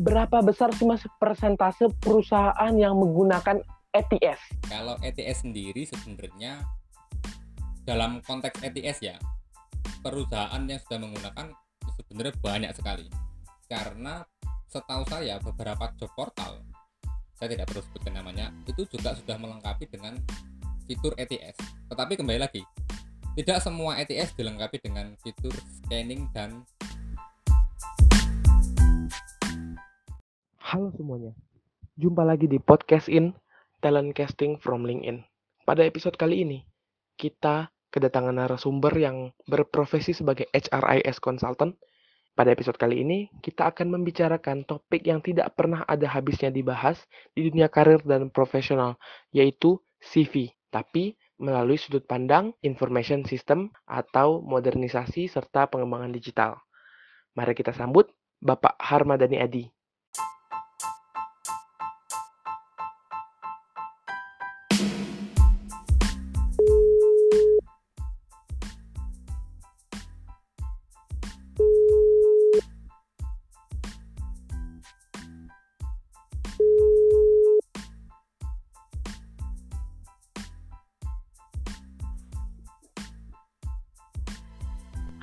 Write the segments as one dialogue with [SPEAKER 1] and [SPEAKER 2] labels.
[SPEAKER 1] berapa besar sih mas persentase perusahaan yang menggunakan ETS?
[SPEAKER 2] Kalau ETS sendiri sebenarnya dalam konteks ETS ya perusahaan yang sudah menggunakan sebenarnya banyak sekali karena setahu saya beberapa job portal saya tidak perlu sebutkan namanya itu juga sudah melengkapi dengan fitur ETS tetapi kembali lagi tidak semua ETS dilengkapi dengan fitur scanning dan
[SPEAKER 1] Halo semuanya, jumpa lagi di podcast in Talent Casting from LinkedIn. Pada episode kali ini, kita kedatangan narasumber yang berprofesi sebagai HRIS Consultant. Pada episode kali ini, kita akan membicarakan topik yang tidak pernah ada habisnya dibahas di dunia karir dan profesional, yaitu CV. Tapi melalui sudut pandang information system atau modernisasi serta pengembangan digital. Mari kita sambut Bapak Harmadani Adi.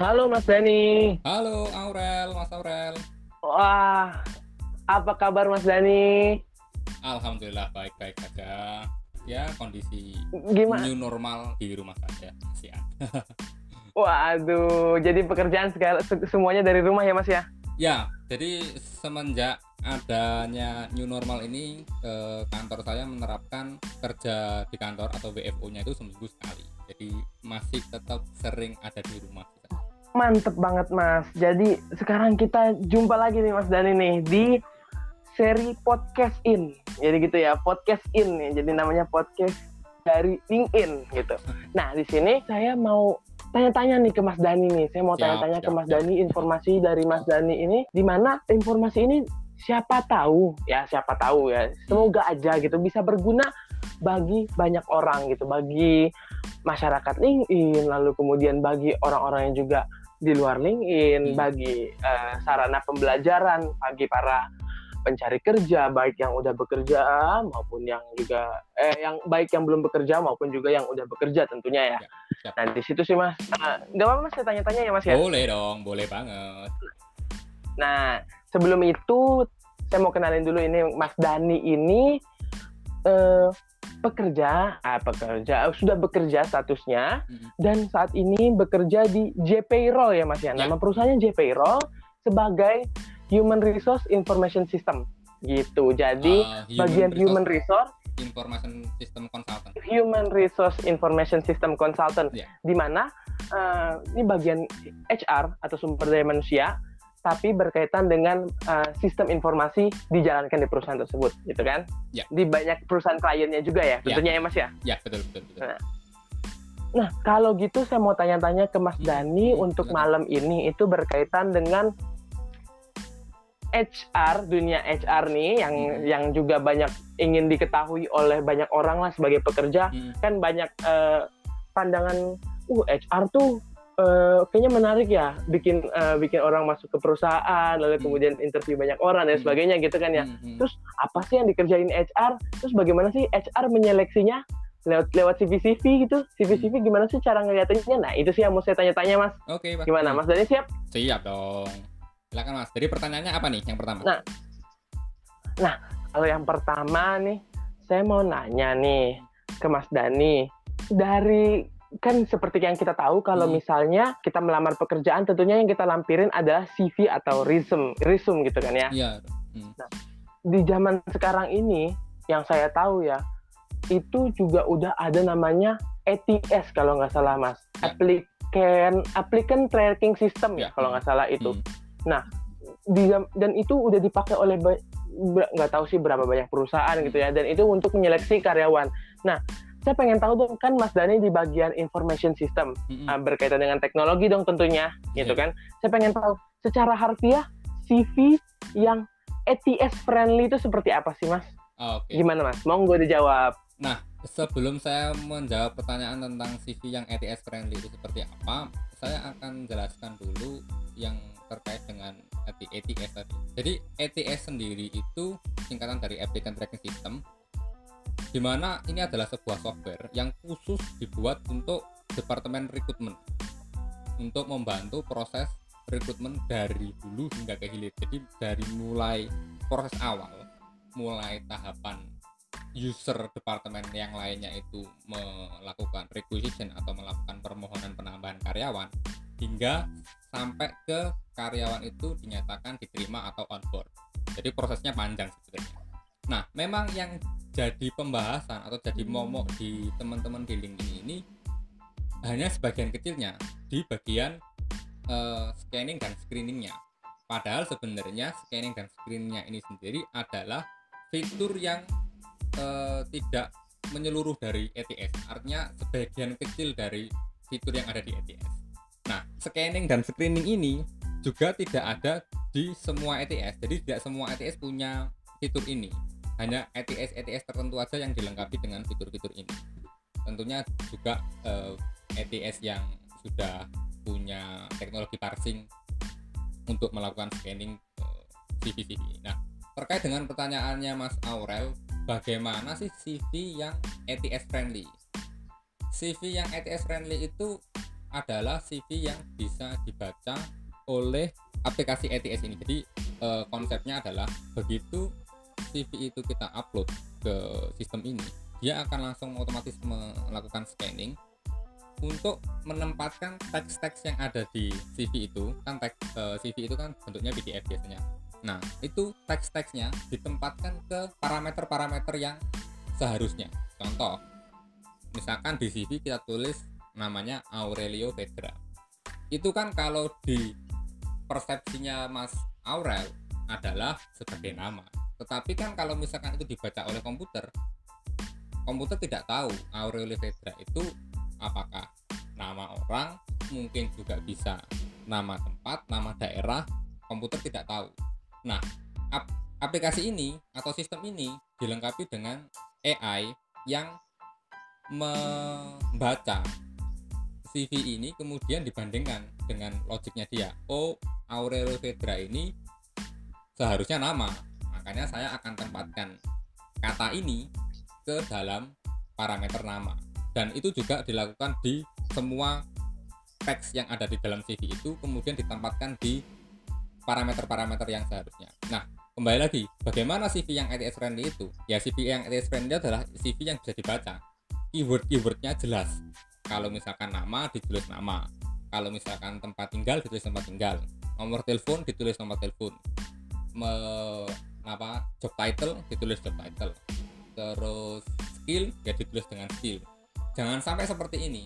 [SPEAKER 1] Halo Mas Dani.
[SPEAKER 2] halo Aurel Mas Aurel
[SPEAKER 1] Wah, apa kabar Mas Dani?
[SPEAKER 2] Alhamdulillah baik-baik saja ya kondisi
[SPEAKER 1] Gimana?
[SPEAKER 2] new normal di rumah saja kasihan
[SPEAKER 1] Waduh, jadi pekerjaan segala se- semuanya dari rumah ya Mas ya?
[SPEAKER 2] ya jadi semenjak adanya new normal ini eh, kantor saya menerapkan kerja di kantor atau WFO nya itu seminggu sekali jadi masih tetap sering ada di rumah
[SPEAKER 1] Mantep banget Mas. Jadi sekarang kita jumpa lagi nih Mas Dani nih di seri podcast in. Jadi gitu ya, podcast in nih. Jadi namanya podcast dari LinkedIn gitu. Nah di sini saya mau tanya-tanya nih ke Mas Dani nih. Saya mau tanya-tanya ke Mas. Dani informasi dari Mas Dani ini, di mana informasi ini siapa tahu ya siapa tahu ya. Semoga aja gitu bisa berguna bagi banyak orang gitu, bagi masyarakat LinkedIn, lalu kemudian bagi orang-orang yang juga di luar LinkedIn,
[SPEAKER 2] Hmm.
[SPEAKER 1] bagi eh, sarana pembelajaran bagi para pencari kerja, baik yang udah bekerja maupun yang juga eh yang baik yang belum bekerja maupun juga yang udah bekerja tentunya ya.
[SPEAKER 2] Ya.
[SPEAKER 1] Nah di situ sih mas, Nah, nggak apa-apa mas saya tanya-tanya ya mas ya.
[SPEAKER 2] boleh dong boleh banget
[SPEAKER 1] Nah sebelum itu saya mau kenalin dulu ini Mas Dani ini eh, pekerja, ah pekerja sudah bekerja statusnya
[SPEAKER 2] Mm.
[SPEAKER 1] dan saat ini bekerja di JPayroll ya Mas ya.
[SPEAKER 2] Ya.
[SPEAKER 1] Nama perusahaannya JPayroll sebagai Human Resource Information System gitu. Jadi
[SPEAKER 2] Uh,
[SPEAKER 1] bagian
[SPEAKER 2] resource
[SPEAKER 1] Human Resource
[SPEAKER 2] information system consultant
[SPEAKER 1] Human Resource Information System Consultant
[SPEAKER 2] Ya.
[SPEAKER 1] di mana eh, ini bagian HR atau sumber daya manusia tapi berkaitan dengan eh, sistem informasi dijalankan di perusahaan tersebut gitu kan
[SPEAKER 2] Ya.
[SPEAKER 1] di banyak perusahaan kliennya juga ya tentunya ya Mas ya
[SPEAKER 2] ya betul betul betul
[SPEAKER 1] nah kalau gitu saya mau tanya-tanya ke Mas
[SPEAKER 2] Hmm,
[SPEAKER 1] Dani
[SPEAKER 2] hmm,
[SPEAKER 1] untuk malam
[SPEAKER 2] silakan.
[SPEAKER 1] ini itu berkaitan dengan HR dunia HR nih yang
[SPEAKER 2] Hmm.
[SPEAKER 1] yang juga banyak ingin diketahui oleh banyak orang lah sebagai pekerja
[SPEAKER 2] Mm.
[SPEAKER 1] kan banyak eh, pandangan uh HR tuh eh, kayaknya menarik ya bikin eh, bikin orang masuk ke perusahaan lalu
[SPEAKER 2] Hmm.
[SPEAKER 1] kemudian interview banyak orang dan
[SPEAKER 2] Hmm.
[SPEAKER 1] sebagainya gitu kan ya.
[SPEAKER 2] Mm, mm.
[SPEAKER 1] terus apa sih yang dikerjain HR terus bagaimana sih HR menyeleksinya? Lewat lewat CV CV gitu. CV
[SPEAKER 2] Hmm.
[SPEAKER 1] CV gimana sih cara ngeliatinnya? Nah itu sih yang mau saya tanya-tanya mas.
[SPEAKER 2] Oke Pak.
[SPEAKER 1] gimana mas? Dani siap?
[SPEAKER 2] Siap dong. Silakan mas. Jadi pertanyaannya apa nih yang pertama?
[SPEAKER 1] Nah, kalau yang pertama nih saya mau nanya nih ke Mas Dani. Dari kan seperti yang kita tahu kalau
[SPEAKER 2] Hmm.
[SPEAKER 1] misalnya kita melamar pekerjaan tentunya yang kita lampirin adalah CV atau resume resume gitu kan ya
[SPEAKER 2] iya Mm.
[SPEAKER 1] di zaman sekarang ini yang saya tahu ya itu juga udah ada namanya ATS kalau nggak salah mas
[SPEAKER 2] Ya.
[SPEAKER 1] applicant applicant tracking system ya
[SPEAKER 2] Ya.
[SPEAKER 1] kalau nggak salah itu
[SPEAKER 2] Mm.
[SPEAKER 1] di jam- dan itu udah dipakai oleh nggak tahu sih berapa banyak perusahaan gitu ya dan itu untuk menyeleksi karyawan nah saya pengen tahu dong kan Mas Dani di bagian information system
[SPEAKER 2] Mm, mm.
[SPEAKER 1] ah, berkaitan dengan teknologi dong tentunya gitu
[SPEAKER 2] Iya.
[SPEAKER 1] kan saya pengen tahu secara harfiah CV yang ATS friendly itu seperti apa sih Mas
[SPEAKER 2] oke
[SPEAKER 1] gimana Mas monggo dijawab
[SPEAKER 2] sebelum saya menjawab pertanyaan tentang CV yang ETS friendly itu seperti apa saya akan jelaskan dulu yang terkait dengan ATS tadi. Jadi ATS sendiri itu singkatan dari Applicant Tracking System di mana ini adalah sebuah software yang khusus dibuat untuk departemen rekrutmen untuk membantu proses rekrutmen dari hulu hingga ke hilir. Jadi dari mulai proses awal, mulai tahapan user departemen yang lainnya itu melakukan requisition atau melakukan permohonan penambahan karyawan hingga sampai ke karyawan itu dinyatakan diterima atau on board. Jadi prosesnya panjang sebetulnya. Nah, memang yang jadi pembahasan atau jadi momok di teman-teman di LinkedIn ini hanya sebagian kecilnya di bagian uh, scanning dan screeningnya. Padahal sebenarnya scanning dan screeningnya ini sendiri adalah fitur yang uh, tidak menyeluruh dari ETS artinya sebagian kecil dari fitur yang ada di ETS nah scanning dan screening ini juga tidak ada di semua ETS jadi tidak semua ETS punya fitur ini hanya ETS ETS tertentu aja yang dilengkapi dengan fitur-fitur ini. Tentunya juga uh, eh, ETS yang sudah punya teknologi parsing untuk melakukan scanning uh, CV-CV. Nah, terkait dengan pertanyaannya Mas Aurel, bagaimana sih CV yang ETS friendly? CV yang ETS friendly itu adalah CV yang bisa dibaca oleh aplikasi ETS ini. Jadi e, konsepnya adalah begitu CV itu kita upload ke sistem ini dia akan langsung otomatis melakukan scanning untuk menempatkan teks-teks yang ada di CV itu kan teks e, eh, CV itu kan bentuknya PDF biasanya Nah, itu teks-teksnya ditempatkan ke parameter-parameter yang seharusnya. Contoh, misalkan di CV kita tulis namanya Aurelio Pedra. Itu kan kalau di persepsinya Mas Aurel adalah sebagai nama. Tetapi kan kalau misalkan itu dibaca oleh komputer, komputer tidak tahu Aurelio Pedra itu apakah nama orang, mungkin juga bisa nama tempat, nama daerah, komputer tidak tahu. Nah, ap aplikasi ini atau sistem ini dilengkapi dengan AI yang membaca CV ini kemudian dibandingkan dengan logiknya dia. Oh, Aurelio Vedra ini seharusnya nama. Makanya saya akan tempatkan kata ini ke dalam parameter nama. Dan itu juga dilakukan di semua teks yang ada di dalam CV itu kemudian ditempatkan di parameter-parameter yang seharusnya. Nah, kembali lagi, bagaimana CV yang ETS friendly itu? Ya, CV yang ETS friendly adalah CV yang bisa dibaca. Keyword-keywordnya jelas. Kalau misalkan nama, ditulis nama. Kalau misalkan tempat tinggal, ditulis tempat tinggal. Nomor telepon, ditulis nomor telepon. Me, apa, job title, ditulis job title. Terus skill, ya ditulis dengan skill. Jangan sampai seperti ini.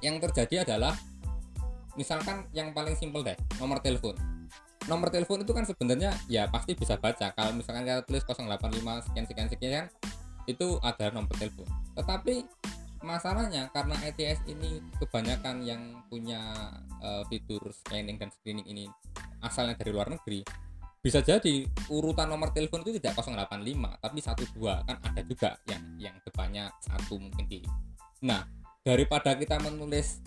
[SPEAKER 2] Yang terjadi adalah misalkan yang paling simpel deh nomor telepon nomor telepon itu kan sebenarnya ya pasti bisa baca kalau misalkan kita tulis 085 sekian sekian sekian itu ada nomor telepon tetapi masalahnya karena ETS ini kebanyakan yang punya uh, fitur scanning dan screening ini asalnya dari luar negeri bisa jadi urutan nomor telepon itu tidak 085 tapi 12 kan ada juga yang yang depannya satu mungkin di nah daripada kita menulis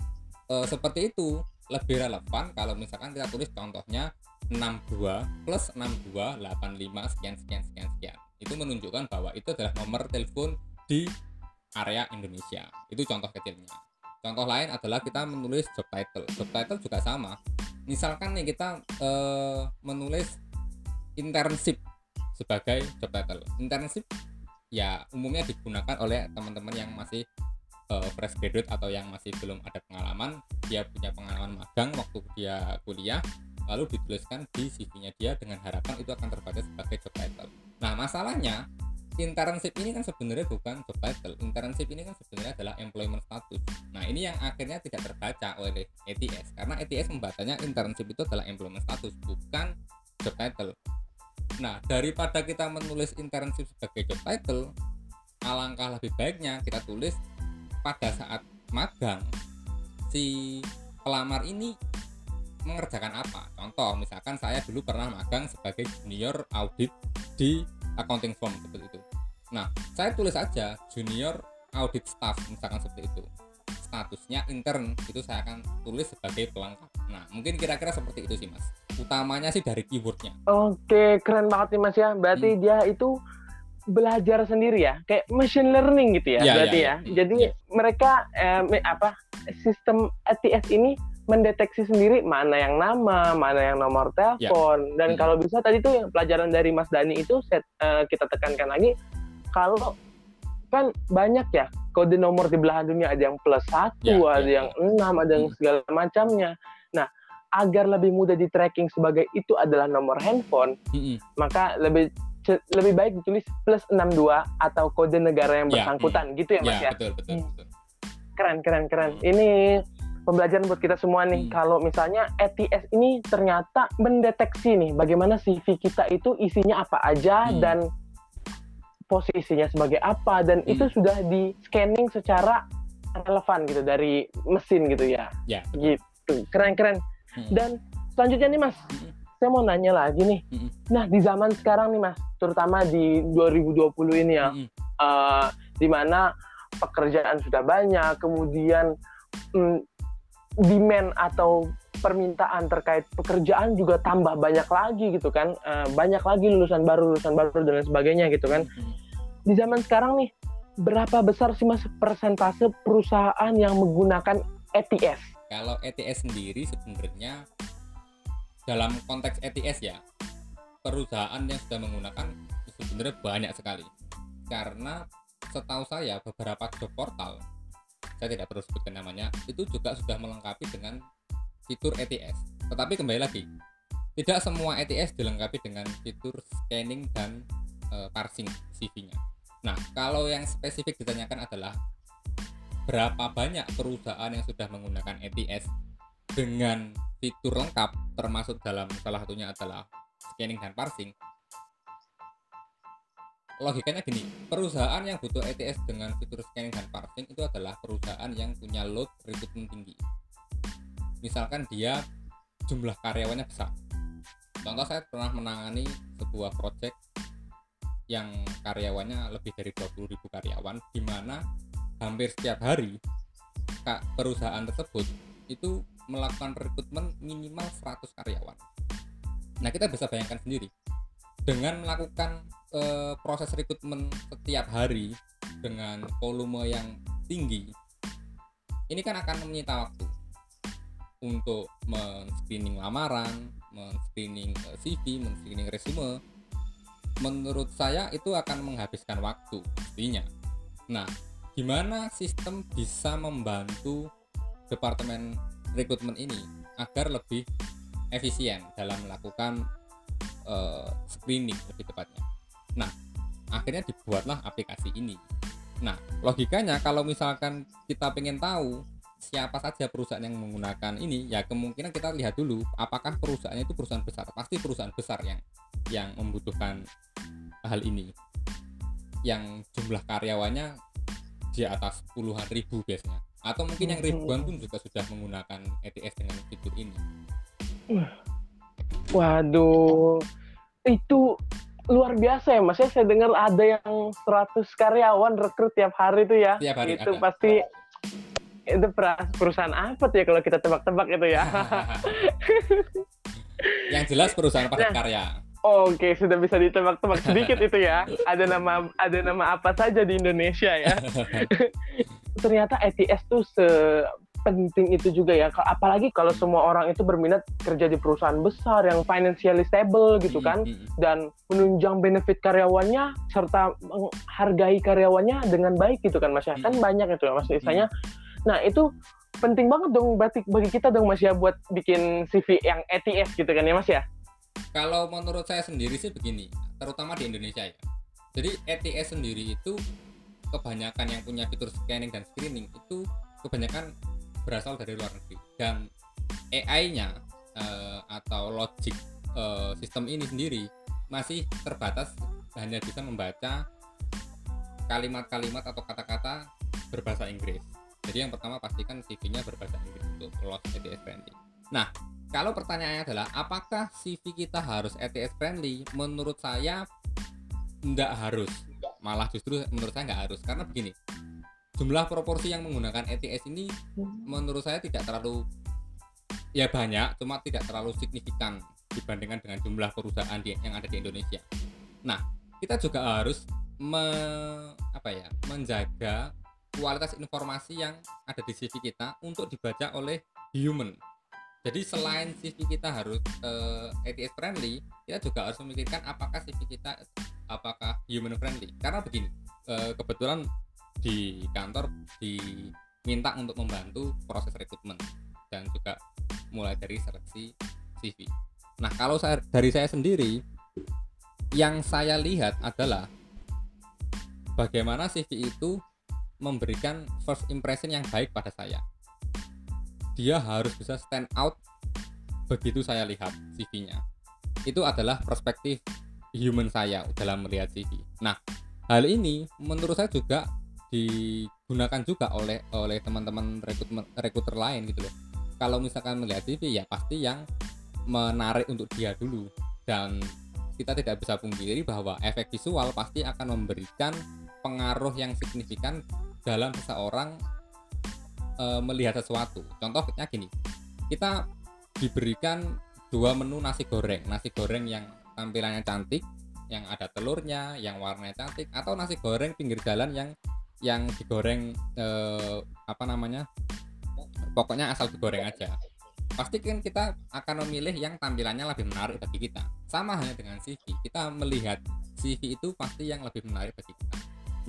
[SPEAKER 2] uh, seperti itu lebih relevan kalau misalkan kita tulis contohnya 62 plus 62 85 sekian sekian sekian sekian. Itu menunjukkan bahwa itu adalah nomor telepon di area Indonesia. Itu contoh kecilnya. Contoh lain adalah kita menulis job title. Job juga sama. Misalkan nih kita uh, menulis internship sebagai job title internship ya umumnya digunakan oleh teman-teman yang masih uh, fresh graduate atau yang masih belum ada pengalaman dia punya pengalaman magang waktu dia kuliah lalu dituliskan di CV-nya dia dengan harapan itu akan terbaca sebagai job title. Nah, masalahnya internship ini kan sebenarnya bukan job title. Internship ini kan sebenarnya adalah employment status. Nah, ini yang akhirnya tidak terbaca oleh ETS karena ETS membacanya internship itu adalah employment status, bukan job title. Nah, daripada kita menulis internship sebagai job title, alangkah lebih baiknya kita tulis pada saat magang si pelamar ini mengerjakan apa. Contoh misalkan saya dulu pernah magang sebagai junior audit di accounting firm seperti itu. Nah saya tulis aja junior audit staff misalkan seperti itu statusnya intern itu saya akan tulis sebagai pelengkap nah mungkin kira-kira seperti itu sih mas utamanya sih dari keywordnya
[SPEAKER 1] Oke, keren banget nih Mas ya. Berarti
[SPEAKER 2] Hmm.
[SPEAKER 1] dia itu belajar sendiri ya, kayak machine learning gitu ya,
[SPEAKER 2] Iya,
[SPEAKER 1] berarti
[SPEAKER 2] iya,
[SPEAKER 1] ya.
[SPEAKER 2] iya.
[SPEAKER 1] Jadi
[SPEAKER 2] Iya.
[SPEAKER 1] mereka eh, apa sistem ATS ini mendeteksi sendiri mana yang nama, mana yang nomor telepon, dan
[SPEAKER 2] Hmm.
[SPEAKER 1] kalau bisa tadi tuh yang pelajaran dari Mas Dani itu set, eh, kita tekankan lagi kalau kan banyak ya kode nomor di belahan dunia ada yang plus satu,
[SPEAKER 2] Ya,
[SPEAKER 1] ada
[SPEAKER 2] ya,
[SPEAKER 1] yang enam, ada yang
[SPEAKER 2] Hmm.
[SPEAKER 1] segala macamnya. Nah, agar lebih mudah di tracking sebagai itu adalah nomor handphone,
[SPEAKER 2] Mm-mm.
[SPEAKER 1] maka lebih lebih baik ditulis plus 62 atau kode negara yang
[SPEAKER 2] Ya,
[SPEAKER 1] bersangkutan gitu ya Mas
[SPEAKER 2] ya
[SPEAKER 1] ya.
[SPEAKER 2] betul betul,
[SPEAKER 1] Hmm.
[SPEAKER 2] betul.
[SPEAKER 1] Keren keren keren.
[SPEAKER 2] Hmm.
[SPEAKER 1] Ini pembelajaran buat kita semua nih.
[SPEAKER 2] Hmm.
[SPEAKER 1] Kalau misalnya ATS ini ternyata mendeteksi nih bagaimana CV kita itu isinya apa aja
[SPEAKER 2] Hmm.
[SPEAKER 1] dan posisinya sebagai apa dan
[SPEAKER 2] Hmm.
[SPEAKER 1] itu sudah di scanning secara relevan gitu dari mesin gitu ya.
[SPEAKER 2] Ya.
[SPEAKER 1] Gitu. Keren keren.
[SPEAKER 2] Mm-mm.
[SPEAKER 1] Dan selanjutnya nih Mas,
[SPEAKER 2] Mm-mm.
[SPEAKER 1] saya mau nanya lagi nih.
[SPEAKER 2] Mm-mm.
[SPEAKER 1] Nah, di zaman sekarang nih Mas, terutama di 2020 ini ya,
[SPEAKER 2] Mm-mm.
[SPEAKER 1] eh, di mana pekerjaan sudah banyak, kemudian mm, demand atau permintaan terkait pekerjaan juga tambah banyak lagi gitu kan, Eh, banyak lagi lulusan baru, lulusan baru dan lain sebagainya gitu kan. Di zaman sekarang nih, berapa besar sih Mas persentase perusahaan yang menggunakan ATS?
[SPEAKER 2] kalau ETS sendiri sebenarnya dalam konteks ETS ya perusahaan yang sudah menggunakan sebenarnya banyak sekali karena setahu saya beberapa job portal saya tidak perlu sebutkan namanya itu juga sudah melengkapi dengan fitur ETS tetapi kembali lagi tidak semua ETS dilengkapi dengan fitur scanning dan eh, parsing CV-nya nah kalau yang spesifik ditanyakan adalah berapa banyak perusahaan yang sudah menggunakan ETS dengan fitur lengkap termasuk dalam salah satunya adalah scanning dan parsing? Logikanya gini perusahaan yang butuh ETS dengan fitur scanning dan parsing itu adalah perusahaan yang punya load rekrutmen tinggi misalkan dia jumlah karyawannya besar contoh saya pernah menangani sebuah project yang karyawannya lebih dari 20.000 karyawan di mana hampir setiap hari kak perusahaan tersebut itu melakukan rekrutmen minimal 100 karyawan. Nah kita bisa bayangkan sendiri dengan melakukan eh, proses rekrutmen setiap hari dengan volume yang tinggi, ini kan akan menyita waktu untuk men-screening lamaran, men-screening eh, CV, men-screening resume. Menurut saya itu akan menghabiskan waktu pastinya. Nah, gimana sistem bisa membantu departemen rekrutmen ini agar lebih efisien dalam melakukan eh, screening lebih tepatnya. Nah, akhirnya dibuatlah aplikasi ini. Nah, logikanya kalau misalkan kita pengen tahu siapa saja perusahaan yang menggunakan ini, ya kemungkinan kita lihat dulu apakah perusahaannya itu perusahaan besar. Pasti perusahaan besar yang yang membutuhkan hal ini. Yang jumlah karyawannya di atas puluhan ribu biasanya atau mungkin yang ribuan pun juga sudah menggunakan ETS dengan fitur ini
[SPEAKER 1] Waduh, itu luar biasa ya mas ya. Saya dengar ada yang 100 karyawan rekrut tiap hari itu ya.
[SPEAKER 2] Tiap hari
[SPEAKER 1] itu
[SPEAKER 2] ada.
[SPEAKER 1] pasti itu perusahaan apa tuh ya kalau kita tebak-tebak itu ya.
[SPEAKER 2] yang jelas perusahaan padat
[SPEAKER 1] Nah.
[SPEAKER 2] karya
[SPEAKER 1] Oke, sudah bisa ditebak-tebak sedikit itu ya. Ada nama ada nama apa saja di Indonesia ya. Ternyata ETS tuh sepenting itu juga ya. Apalagi kalau semua orang itu berminat kerja di perusahaan besar yang financially stable gitu kan
[SPEAKER 2] Mm, mm, mm.
[SPEAKER 1] dan menunjang benefit karyawannya serta menghargai karyawannya dengan baik gitu kan Mas ya. Kan
[SPEAKER 2] Hmm.
[SPEAKER 1] banyak itu ya Mas misalnya. Nah, itu penting banget dong berarti bagi kita dong Mas ya buat bikin CV yang ETS gitu kan ya Mas ya.
[SPEAKER 2] kalau menurut saya sendiri sih begini terutama di Indonesia ya jadi ETS sendiri itu kebanyakan yang punya fitur scanning dan screening itu kebanyakan berasal dari luar negeri dan AI-nya eh, atau logic eh, sistem ini sendiri masih terbatas hanya bisa membaca kalimat-kalimat atau kata-kata berbahasa Inggris. Jadi yang pertama pastikan CV-nya berbahasa Inggris untuk lolos ETS friendly. Nah, kalau pertanyaannya adalah apakah CV kita harus ETS friendly? Menurut saya nggak harus. Malah justru menurut saya nggak harus karena begini. jumlah proporsi yang menggunakan ETS ini menurut saya tidak terlalu ya banyak cuma tidak terlalu signifikan dibandingkan dengan jumlah perusahaan di, yang ada di Indonesia. Nah, kita juga harus me, apa ya, menjaga kualitas informasi yang ada di CV kita untuk dibaca oleh human. Jadi selain CV kita harus uh, ATS friendly, kita juga harus memikirkan apakah CV kita apakah human friendly. Karena begini, uh, kebetulan di kantor diminta untuk membantu proses rekrutmen dan juga mulai dari seleksi CV. Nah, kalau saya dari saya sendiri yang saya lihat adalah bagaimana CV itu memberikan first impression yang baik pada saya. Dia harus bisa stand out begitu saya lihat CV-nya. Itu adalah perspektif human saya dalam melihat CV. Nah, hal ini menurut saya juga digunakan juga oleh oleh teman-teman rekruter lain gitu loh. Kalau misalkan melihat CV ya pasti yang menarik untuk dia dulu dan kita tidak bisa pungkiri bahwa efek visual pasti akan memberikan pengaruh yang signifikan dalam seseorang e, melihat sesuatu. Contohnya gini, kita diberikan dua menu nasi goreng, nasi goreng yang tampilannya cantik, yang ada telurnya, yang warnanya cantik, atau nasi goreng pinggir jalan yang yang digoreng e, apa namanya, pokoknya asal digoreng aja. Pasti kan kita akan memilih yang tampilannya lebih menarik bagi kita. Sama hanya dengan CV kita melihat CV itu pasti yang lebih menarik bagi kita.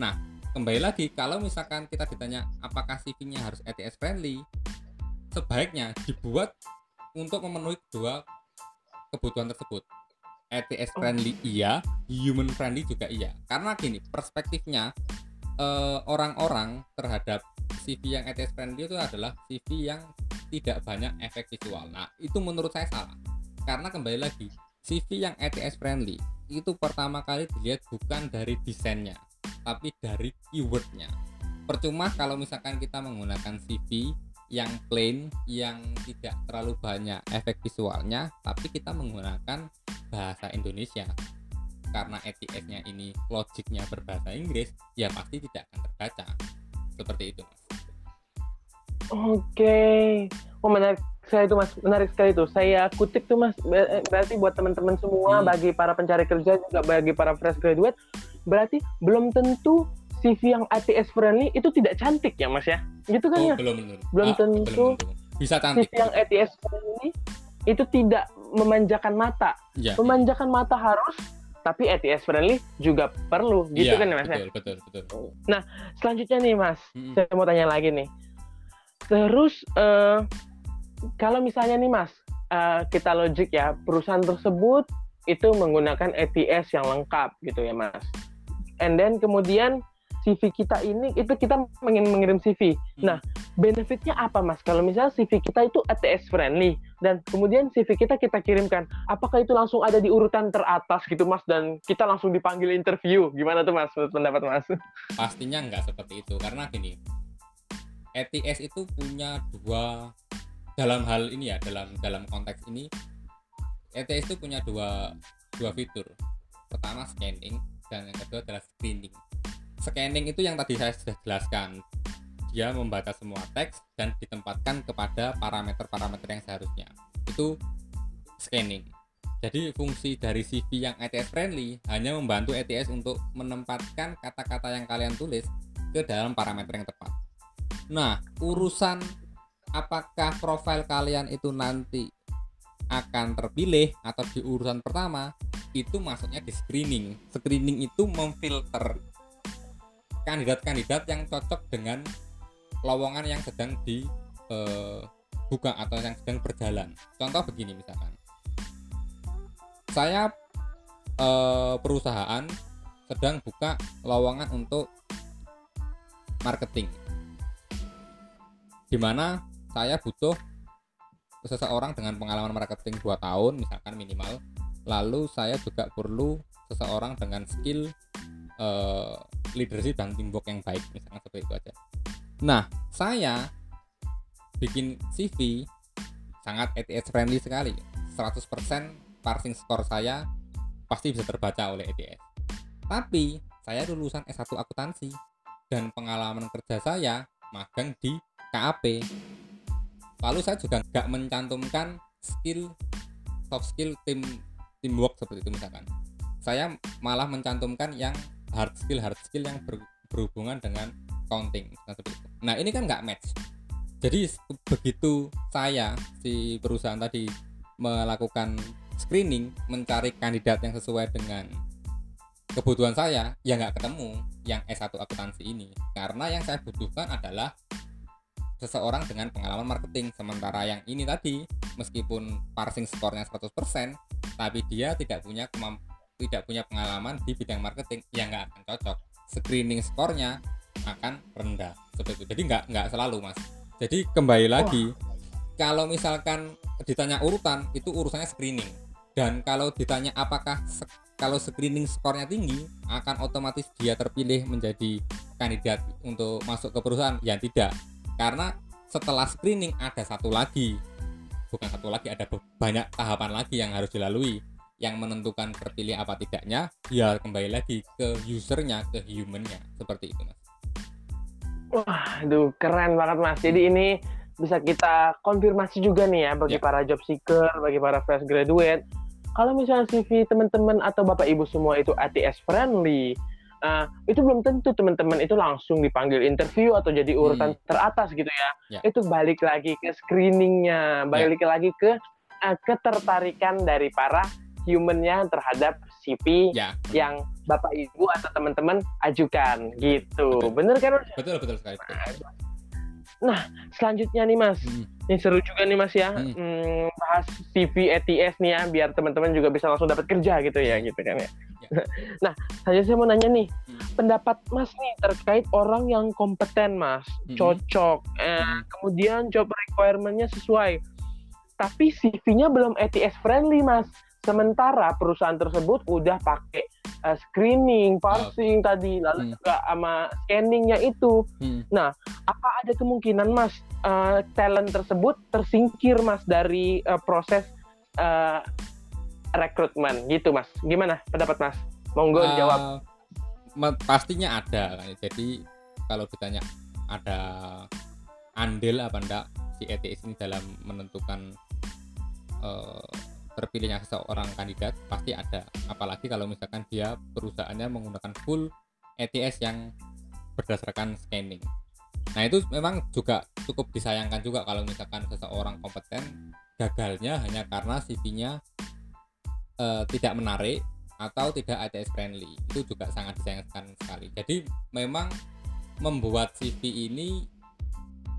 [SPEAKER 2] Nah kembali lagi kalau misalkan kita ditanya apakah CV-nya harus ETS friendly sebaiknya dibuat untuk memenuhi dua kebutuhan tersebut ETS friendly iya human friendly juga iya karena gini perspektifnya eh, orang-orang terhadap CV yang ETS friendly itu adalah CV yang tidak banyak efek visual. Nah, itu menurut saya salah. Karena kembali lagi, CV yang ETS friendly itu pertama kali dilihat bukan dari desainnya, tapi dari keywordnya. Percuma kalau misalkan kita menggunakan CV yang plain, yang tidak terlalu banyak efek visualnya, tapi kita menggunakan bahasa Indonesia. Karena ETS-nya ini logiknya berbahasa Inggris, ya pasti tidak akan terbaca. Seperti itu, Mas.
[SPEAKER 1] Oke. Oh menarik saya itu mas menarik sekali itu. Saya kutip tuh mas berarti buat teman-teman semua hmm. bagi para pencari kerja juga bagi para fresh graduate berarti belum tentu CV yang ATS friendly itu tidak cantik ya mas ya? Gitu kan
[SPEAKER 2] oh,
[SPEAKER 1] ya?
[SPEAKER 2] belum
[SPEAKER 1] belum ah, tentu belum,
[SPEAKER 2] belum. bisa cantik.
[SPEAKER 1] CV yang ATS friendly itu tidak memanjakan mata. Ya, memanjakan ya. mata harus tapi ATS friendly juga perlu. Gitu ya, kan ya mas
[SPEAKER 2] betul, ya? betul betul
[SPEAKER 1] nah selanjutnya nih mas hmm. saya mau tanya lagi nih. Terus uh, kalau misalnya nih Mas, uh, kita logik ya, perusahaan tersebut itu menggunakan ATS yang lengkap gitu ya Mas. And then kemudian CV kita ini itu kita ingin mengirim CV. Hmm. Nah, benefitnya apa Mas? Kalau misalnya CV kita itu ATS friendly dan kemudian CV kita kita kirimkan, apakah itu langsung ada di urutan teratas gitu Mas dan kita langsung dipanggil interview? Gimana tuh Mas pendapat Mas?
[SPEAKER 2] Pastinya nggak seperti itu karena gini, ETS itu punya dua dalam hal ini ya dalam dalam konteks ini ETS itu punya dua dua fitur pertama scanning dan yang kedua adalah screening. Scanning itu yang tadi saya sudah jelaskan. Dia membaca semua teks dan ditempatkan kepada parameter-parameter yang seharusnya. Itu scanning. Jadi fungsi dari CV yang ETS friendly hanya membantu ETS untuk menempatkan kata-kata yang kalian tulis ke dalam parameter yang tepat. Nah, urusan apakah profil kalian itu nanti akan terpilih atau di urusan pertama itu masuknya di screening. Screening itu memfilter kandidat-kandidat yang cocok dengan lowongan yang sedang dibuka eh, atau yang sedang berjalan. Contoh begini misalkan, saya eh, perusahaan sedang buka lowongan untuk marketing di mana saya butuh seseorang dengan pengalaman marketing 2 tahun misalkan minimal. Lalu saya juga perlu seseorang dengan skill uh, leadership dan teamwork yang baik misalkan seperti itu aja. Nah saya bikin CV sangat ETS friendly sekali. 100% parsing score saya pasti bisa terbaca oleh ETS tapi saya lulusan S1 akuntansi dan pengalaman kerja saya magang di KAP lalu saya juga nggak mencantumkan skill soft skill tim teamwork seperti itu misalkan. Saya malah mencantumkan yang hard skill hard skill yang ber, berhubungan dengan counting. Seperti itu. Nah ini kan nggak match. Jadi begitu saya si perusahaan tadi melakukan screening mencari kandidat yang sesuai dengan kebutuhan saya ya nggak ketemu yang S1 akuntansi ini. Karena yang saya butuhkan adalah seseorang dengan pengalaman marketing. Sementara yang ini tadi meskipun parsing skornya 100% tapi dia tidak punya tidak punya pengalaman di bidang marketing ya nggak akan cocok. Screening skornya akan rendah. Seperti itu. Jadi nggak nggak selalu mas. Jadi kembali lagi oh. kalau misalkan ditanya urutan itu urusannya screening. Dan kalau ditanya apakah kalau screening skornya tinggi akan otomatis dia terpilih menjadi kandidat untuk masuk ke perusahaan. Ya tidak karena setelah screening ada satu lagi. Bukan satu lagi ada banyak tahapan lagi yang harus dilalui. Yang menentukan terpilih apa tidaknya ya kembali lagi ke usernya ke humannya. Seperti itu mas.
[SPEAKER 1] Wah aduh keren banget mas. Jadi ini bisa kita konfirmasi juga nih ya bagi ya. para job seeker bagi para fresh graduate. Kalau misalnya CV teman-teman atau bapak ibu semua itu ATS friendly, uh, itu belum tentu teman-teman itu langsung dipanggil interview atau jadi urutan hmm. teratas gitu ya. ya. Itu balik lagi ke screeningnya, balik ya. lagi ke uh, ketertarikan dari para humannya terhadap CV ya, yang bapak ibu atau teman-teman ajukan gitu. Betul. Bener kan?
[SPEAKER 2] Betul betul sekali. Betul.
[SPEAKER 1] Nah, selanjutnya nih Mas. Hmm. Ini seru juga nih Mas ya. Hmm. Hmm, bahas CV ETS nih ya biar teman-teman juga bisa langsung dapat kerja gitu ya, gitu kan ya. nah, saja saya mau nanya nih. Hmm. Pendapat Mas nih terkait orang yang kompeten Mas, hmm. cocok, eh, hmm. kemudian job requirement-nya sesuai. Tapi CV-nya belum ETS friendly Mas. Sementara perusahaan tersebut udah pakai uh, screening, parsing oh. tadi, lalu hmm. juga sama scanningnya itu. Hmm. Nah, apa ada kemungkinan Mas uh, talent tersebut tersingkir Mas dari uh, proses uh, rekrutmen gitu Mas? Gimana pendapat Mas? Monggo uh, jawab.
[SPEAKER 2] Pastinya ada. Jadi kalau ditanya ada andil apa enggak si ETS ini dalam menentukan uh, terpilihnya seseorang kandidat pasti ada apalagi kalau misalkan dia perusahaannya menggunakan full ETS yang berdasarkan scanning nah itu memang juga cukup disayangkan juga kalau misalkan seseorang kompeten gagalnya hanya karena CV-nya uh, tidak menarik atau tidak ATS friendly. Itu juga sangat disayangkan sekali. Jadi memang membuat CV ini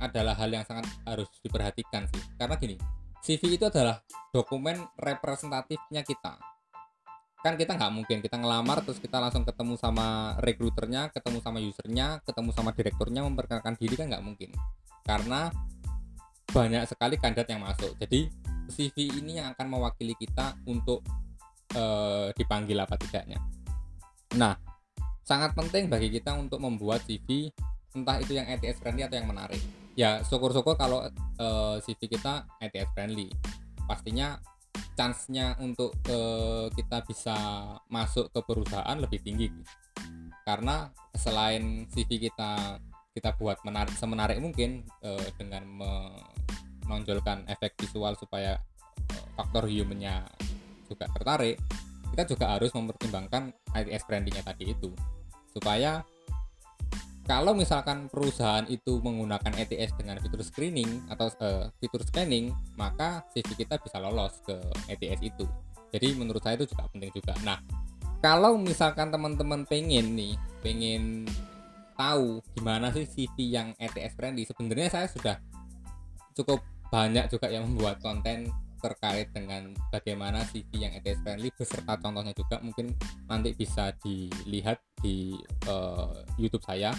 [SPEAKER 2] adalah hal yang sangat harus diperhatikan sih. Karena gini CV itu adalah dokumen representatifnya kita. Kan kita nggak mungkin kita ngelamar terus kita langsung ketemu sama rekruternya ketemu sama usernya ketemu sama direkturnya memperkenalkan diri kan nggak mungkin. Karena banyak sekali kandidat yang masuk. Jadi CV ini yang akan mewakili kita untuk uh, dipanggil apa tidaknya. Nah sangat penting bagi kita untuk membuat CV entah itu yang ETS friendly atau yang menarik. Ya syukur-syukur kalau eh, CV kita ETS friendly. Pastinya chance-nya untuk uh, kita bisa masuk ke perusahaan lebih tinggi. Karena selain CV kita kita buat menarik semenarik mungkin dengan menonjolkan efek visual supaya faktor humannya juga tertarik kita juga harus mempertimbangkan ITS brandingnya tadi itu supaya kalau misalkan perusahaan itu menggunakan ETS dengan fitur screening atau uh, fitur scanning, maka CV kita bisa lolos ke ETS itu. Jadi menurut saya itu juga penting juga. Nah, kalau misalkan teman-teman pengen nih, pengen tahu gimana sih CV yang ETS friendly, sebenarnya saya sudah cukup banyak juga yang membuat konten terkait dengan bagaimana CV yang ETS friendly beserta contohnya juga mungkin nanti bisa dilihat di uh, YouTube saya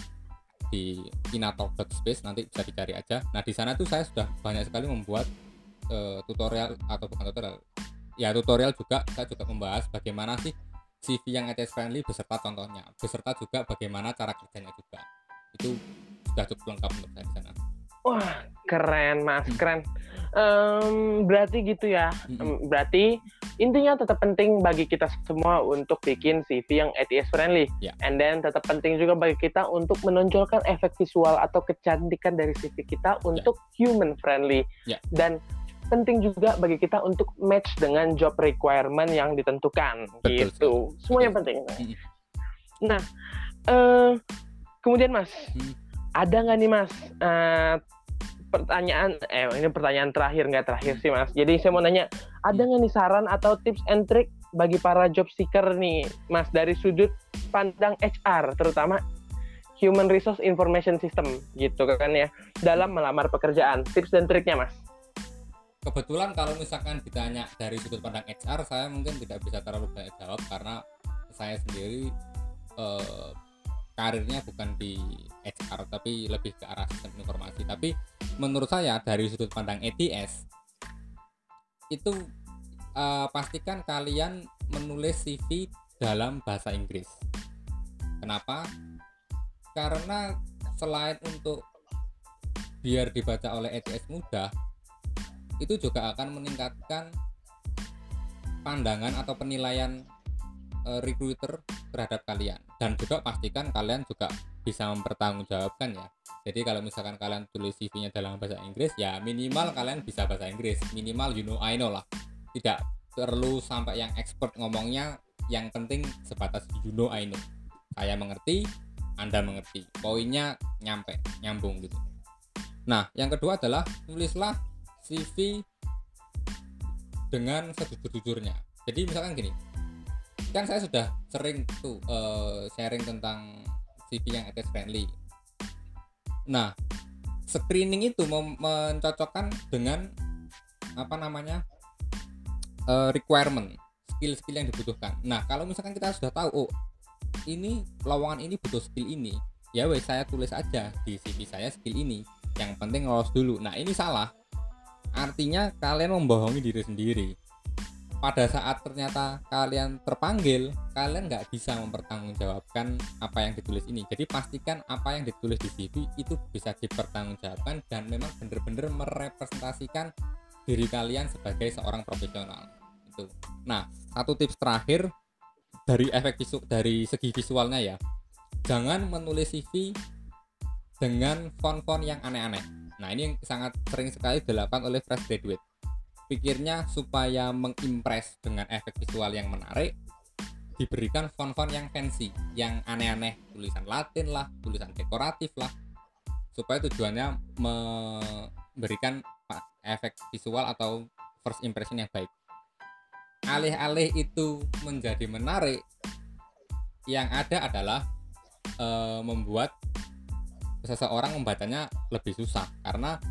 [SPEAKER 2] di inatalk.space nanti bisa dicari aja. Nah di sana tuh saya sudah banyak sekali membuat uh, tutorial atau bukan tutorial ya tutorial juga saya juga membahas bagaimana sih CV yang ETS friendly beserta contohnya beserta juga bagaimana cara kerjanya juga itu sudah cukup lengkap menurut saya di sana.
[SPEAKER 1] Wah keren mas keren um, berarti gitu ya hmm. berarti intinya tetap penting bagi kita semua untuk bikin CV yang ATS friendly.
[SPEAKER 2] Ya.
[SPEAKER 1] And then tetap penting juga bagi kita untuk menonjolkan efek visual atau kecantikan dari CV kita untuk human friendly.
[SPEAKER 2] Ya.
[SPEAKER 1] Dan penting juga bagi kita untuk match dengan job requirement yang ditentukan
[SPEAKER 2] Betul
[SPEAKER 1] gitu. Semuanya
[SPEAKER 2] Betul.
[SPEAKER 1] penting. Nah, eh kemudian Mas,
[SPEAKER 2] Hmm.
[SPEAKER 1] ada nggak nih Mas eh, pertanyaan eh ini pertanyaan terakhir nggak terakhir sih Mas. Jadi saya mau nanya, ada nggak nih saran atau tips and trick bagi para job seeker nih Mas dari sudut pandang HR terutama Human Resource Information System gitu kan ya dalam melamar pekerjaan. Tips dan triknya Mas.
[SPEAKER 2] kebetulan kalau misalkan ditanya dari sudut pandang HR saya mungkin tidak bisa terlalu banyak jawab karena saya sendiri eh, karirnya bukan di HR tapi lebih ke arah sistem informasi. Tapi menurut saya dari sudut pandang ETS itu eh, pastikan kalian menulis CV dalam bahasa Inggris. Kenapa? Karena selain untuk biar dibaca oleh ETS mudah itu juga akan meningkatkan pandangan atau penilaian eh, recruiter terhadap kalian. Dan juga pastikan kalian juga bisa mempertanggungjawabkan ya. Jadi kalau misalkan kalian tulis CV-nya dalam bahasa Inggris ya minimal kalian bisa bahasa Inggris. Minimal you know I know lah. Tidak perlu sampai yang expert ngomongnya yang penting sebatas you know I know. Saya mengerti anda mengerti. Poinnya nyampe nyambung gitu. Nah yang kedua adalah tulislah CV dengan sejujur-jujurnya. Jadi misalkan gini, kan saya sudah sering tuh eh, sharing tentang CV yang ETS friendly. Nah, screening itu mencocokkan dengan apa namanya eh, requirement, skill-skill yang dibutuhkan. Nah, kalau misalkan kita sudah tahu, oh ini lowongan ini butuh skill ini, ya wes saya tulis aja di CV saya skill ini. Yang penting lolos dulu. Nah, ini salah artinya kalian membohongi diri sendiri pada saat ternyata kalian terpanggil kalian nggak bisa mempertanggungjawabkan apa yang ditulis ini. Jadi pastikan apa yang ditulis di CV itu bisa dipertanggungjawabkan dan memang benar-benar merepresentasikan diri kalian sebagai seorang profesional. Itu. Nah satu tips terakhir dari efek visu dari segi visualnya ya. Jangan menulis CV dengan font-font yang aneh-aneh. Nah, ini yang sangat sering sekali dilakukan oleh fresh graduate. Pikirnya supaya mengimpress dengan efek visual yang menarik, diberikan font-font yang fancy, yang aneh-aneh, tulisan Latin lah, tulisan dekoratif lah, supaya tujuannya memberikan efek visual atau first impression yang baik. Alih-alih itu menjadi menarik, yang ada adalah eh, membuat seseorang membacanya lebih susah. Karena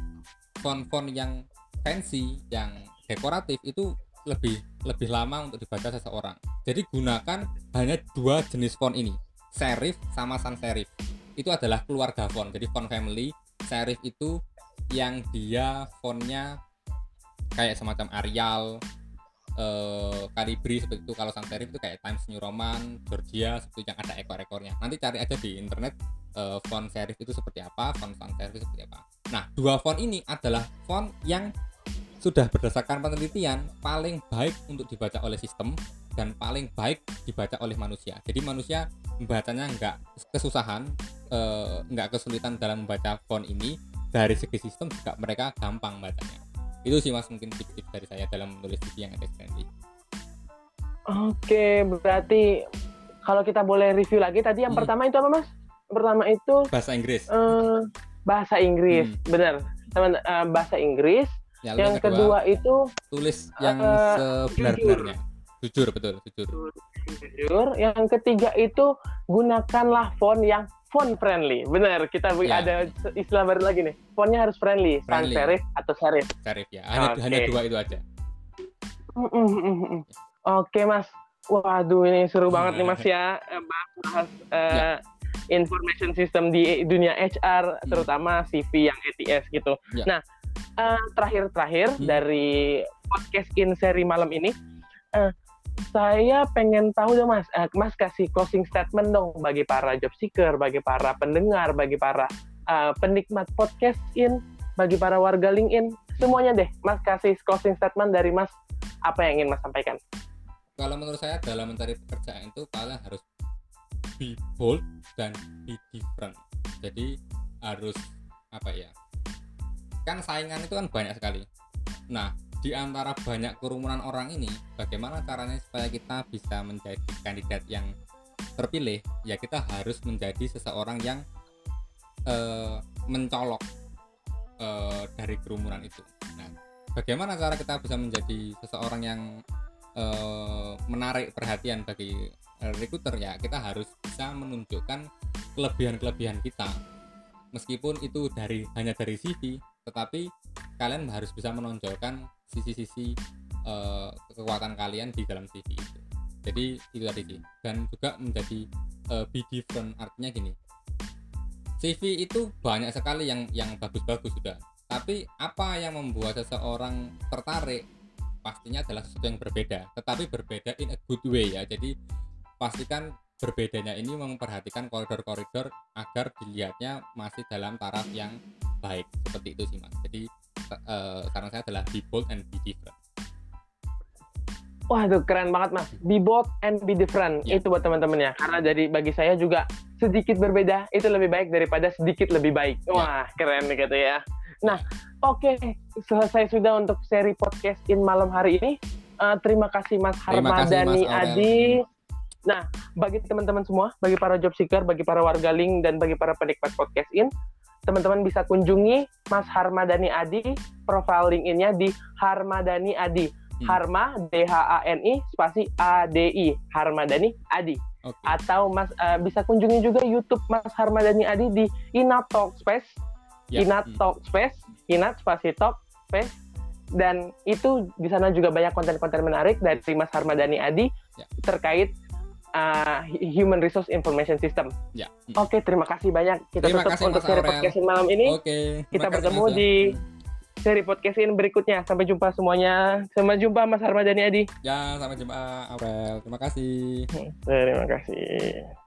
[SPEAKER 2] font-font yang fancy, yang dekoratif itu lebih lebih lama untuk dibaca seseorang. Jadi gunakan hanya dua jenis font ini, serif sama sans serif. Itu adalah keluarga font. Jadi font family, serif itu yang dia fontnya kayak semacam Arial, eh, Calibri seperti itu. Kalau sans serif itu kayak Times New Roman, Georgia seperti yang ada ekor-ekornya. Nanti cari aja di internet eh, font serif itu seperti apa, font sans serif itu seperti apa. Nah, dua font ini adalah font yang sudah berdasarkan penelitian paling baik untuk dibaca oleh sistem dan paling baik dibaca oleh manusia. Jadi manusia membacanya nggak kesusahan, eh, nggak kesulitan dalam membaca font ini. Dari segi sistem juga mereka gampang bacanya. Itu sih mas mungkin tips-tips dari saya dalam menulis CV yang text friendly.
[SPEAKER 1] Oke, berarti kalau kita boleh review lagi tadi yang
[SPEAKER 2] Hmm.
[SPEAKER 1] pertama itu apa Mas? Yang pertama itu
[SPEAKER 2] Bahasa Inggris.
[SPEAKER 1] eh, bahasa Inggris,
[SPEAKER 2] Hmm.
[SPEAKER 1] benar. Teman eh, bahasa Inggris.
[SPEAKER 2] Ya, lalu
[SPEAKER 1] yang kedua, itu
[SPEAKER 2] tulis yang
[SPEAKER 1] eh,
[SPEAKER 2] sebenar-benarnya. Jujur betul, jujur.
[SPEAKER 1] jujur. Yang ketiga itu gunakanlah font yang font friendly. Benar, kita
[SPEAKER 2] Ya.
[SPEAKER 1] ada istilah baru lagi nih. Fontnya harus friendly, sans
[SPEAKER 2] Friendly.
[SPEAKER 1] serif atau serif.
[SPEAKER 2] Serif ya. Hanya
[SPEAKER 1] Oke.
[SPEAKER 2] hanya dua itu aja.
[SPEAKER 1] Mm, mm, mm. Oke mas, waduh ini seru banget nih mas ya eh, bahas eh, information system di dunia HR,
[SPEAKER 2] Hmm.
[SPEAKER 1] terutama CV yang ATS gitu.
[SPEAKER 2] Ya.
[SPEAKER 1] Nah eh, terakhir-terakhir
[SPEAKER 2] Hmm.
[SPEAKER 1] dari podcast in seri malam ini, eh, saya pengen tahu dong mas, eh, mas kasih closing statement dong bagi para job seeker, bagi para pendengar, bagi para eh, penikmat podcast in, bagi para warga LinkedIn, semuanya deh, mas kasih closing statement dari mas apa yang ingin Mas sampaikan?
[SPEAKER 2] Kalau menurut saya dalam mencari pekerjaan itu kalian harus be bold dan be different. Jadi harus apa ya? Kan saingan itu kan banyak sekali. Nah, di antara banyak kerumunan orang ini, bagaimana caranya supaya kita bisa menjadi kandidat yang terpilih? Ya kita harus menjadi seseorang yang uh, mencolok uh, dari kerumunan itu. Nah, bagaimana cara kita bisa menjadi seseorang yang uh, menarik perhatian bagi recruiter ya? Kita harus bisa menunjukkan kelebihan-kelebihan kita. Meskipun itu dari hanya dari CV, tetapi kalian harus bisa menonjolkan sisi-sisi uh, kekuatan kalian di dalam CV itu. Jadi itu tadi sih. Dan juga menjadi uh, be different artinya gini CV itu banyak sekali yang yang bagus-bagus sudah. Tapi apa yang membuat seseorang tertarik pastinya adalah sesuatu yang berbeda, tetapi berbeda in a good way ya. Jadi pastikan berbedanya ini memperhatikan koridor-koridor agar dilihatnya masih dalam taraf yang baik seperti itu sih mas. Jadi uh, saran saya adalah be bold and be different.
[SPEAKER 1] Wah, itu keren banget mas. Be bold and be different. Yeah. Itu buat teman-teman ya. Karena jadi bagi saya juga sedikit berbeda itu lebih baik daripada sedikit lebih baik. Ya. Wah, keren gitu ya. Nah, oke, okay. selesai sudah untuk seri podcast in malam hari ini. Uh, terima kasih Mas Harmadani Adi. Nah, bagi teman-teman semua, bagi para job seeker, bagi para warga link, dan bagi para penikmat podcast in, teman-teman bisa kunjungi Mas Harmadani Adi, profile LinkedIn-nya di Harmadani Adi hmm. Harma D H A N I spasi A D I Harmadani Adi. Okay. Atau Mas uh, bisa kunjungi juga YouTube Mas Harmadani Adi di Inat Talk Space. Yeah. Inat hmm. Talk Space, Inat spasi Talk Space dan itu di sana juga banyak konten-konten menarik dari Mas Harmadani Adi yeah. terkait uh, Human Resource Information System. Ya. Oke, okay, terima kasih banyak. Kita terima tutup kasih, untuk seri podcast malam ini. Oke. Okay, Kita bertemu di seri podcast ini berikutnya. Sampai jumpa semuanya. Sampai jumpa Mas Harmadani Adi.
[SPEAKER 2] Ya, sampai jumpa Aurel. Terima kasih.
[SPEAKER 1] Terima kasih.